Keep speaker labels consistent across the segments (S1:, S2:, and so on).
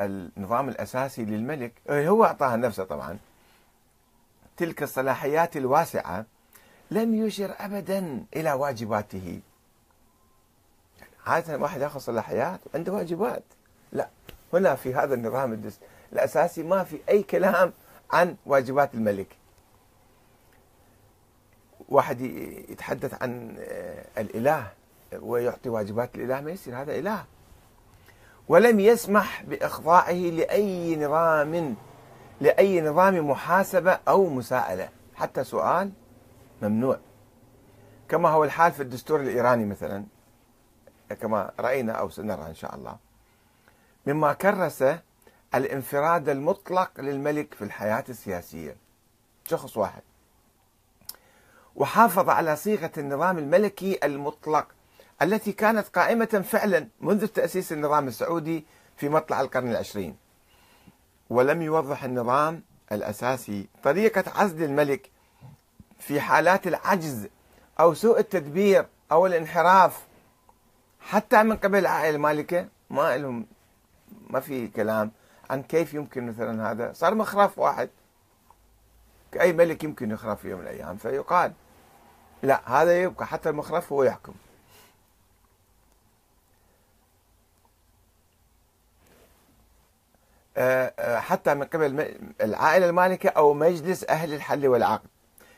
S1: النظام الأساسي للملك هو أعطاها نفسه طبعا. تلك الصلاحيات الواسعة لم يشر أبدا إلى واجباته. عادة واحد يأخذ صلاحيات عنده واجبات. لا هنا في هذا النظام الأساسي ما في أي كلام عن واجبات الملك. واحد يتحدث عن الإله ويعطي واجبات الإله ما يصير هذا إله. ولم يسمح بإخضاعه لأي نظام لأي نظام محاسبة أو مساءلة. حتى سؤال ممنوع. كما هو الحال في الدستور الإيراني مثلا كما رأينا أو سنرى إن شاء الله. مما كرس الانفراد المطلق للملك في الحياة السياسية. شخص واحد. وحافظ على صيغة النظام الملكي المطلق التي كانت قائمة فعلا منذ تأسيس النظام السعودي في مطلع القرن العشرين. ولم يوضح النظام الأساسي طريقة عزل الملك في حالات العجز أو سوء التدبير أو الانحراف. حتى من قبل العائلة المالكة ما لهم ما في كلام عن كيف يمكن مثلا هذا. صار مخرف واحد. أي ملك يمكن يخرف في يوم من الأيام؟ فيقال لا هذا يبقى حتى المخرف هو يحكم. حتى من قبل العائلة المالكة أو مجلس أهل الحل والعقد.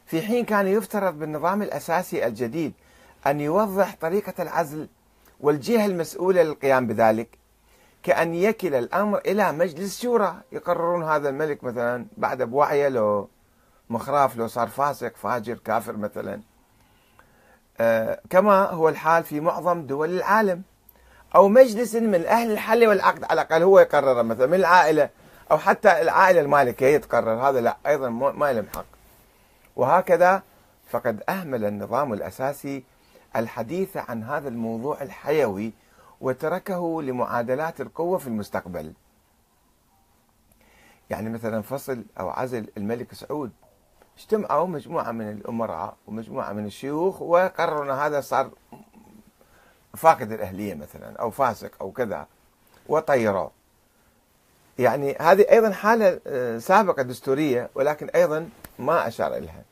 S1: في حين كان يفترض بالنظام الأساسي الجديد أن يوضح طريقة العزل والجهة المسؤولة للقيام بذلك كأن يكل الأمر إلى مجلس شورى. يقررون هذا الملك مثلا بعد بوعيه لو مخراف لو صار فاسق فاجر كافر مثلا. آه، كما هو الحال في معظم دول العالم. أو مجلس من أهل الحل والعقد على الأقل هو يقرر مثلا من العائلة أو حتى العائلة المالكة هي تقرر هذا لا أيضا ما لهم حق. وهكذا فقد أهمل النظام الأساسي الحديث عن هذا الموضوع الحيوي وتركه لمعادلات القوة في المستقبل. يعني مثلا فصل أو عزل الملك سعود. اجتمعوا مجموعة من الأمراء ومجموعة من الشيوخ وقرروا هذا صار فاقد الأهلية مثلا أو فاسق أو كذا وطيروه يعني هذه أيضا حالة آه، سابقة دستورية ولكن أيضا ما أشار إليها.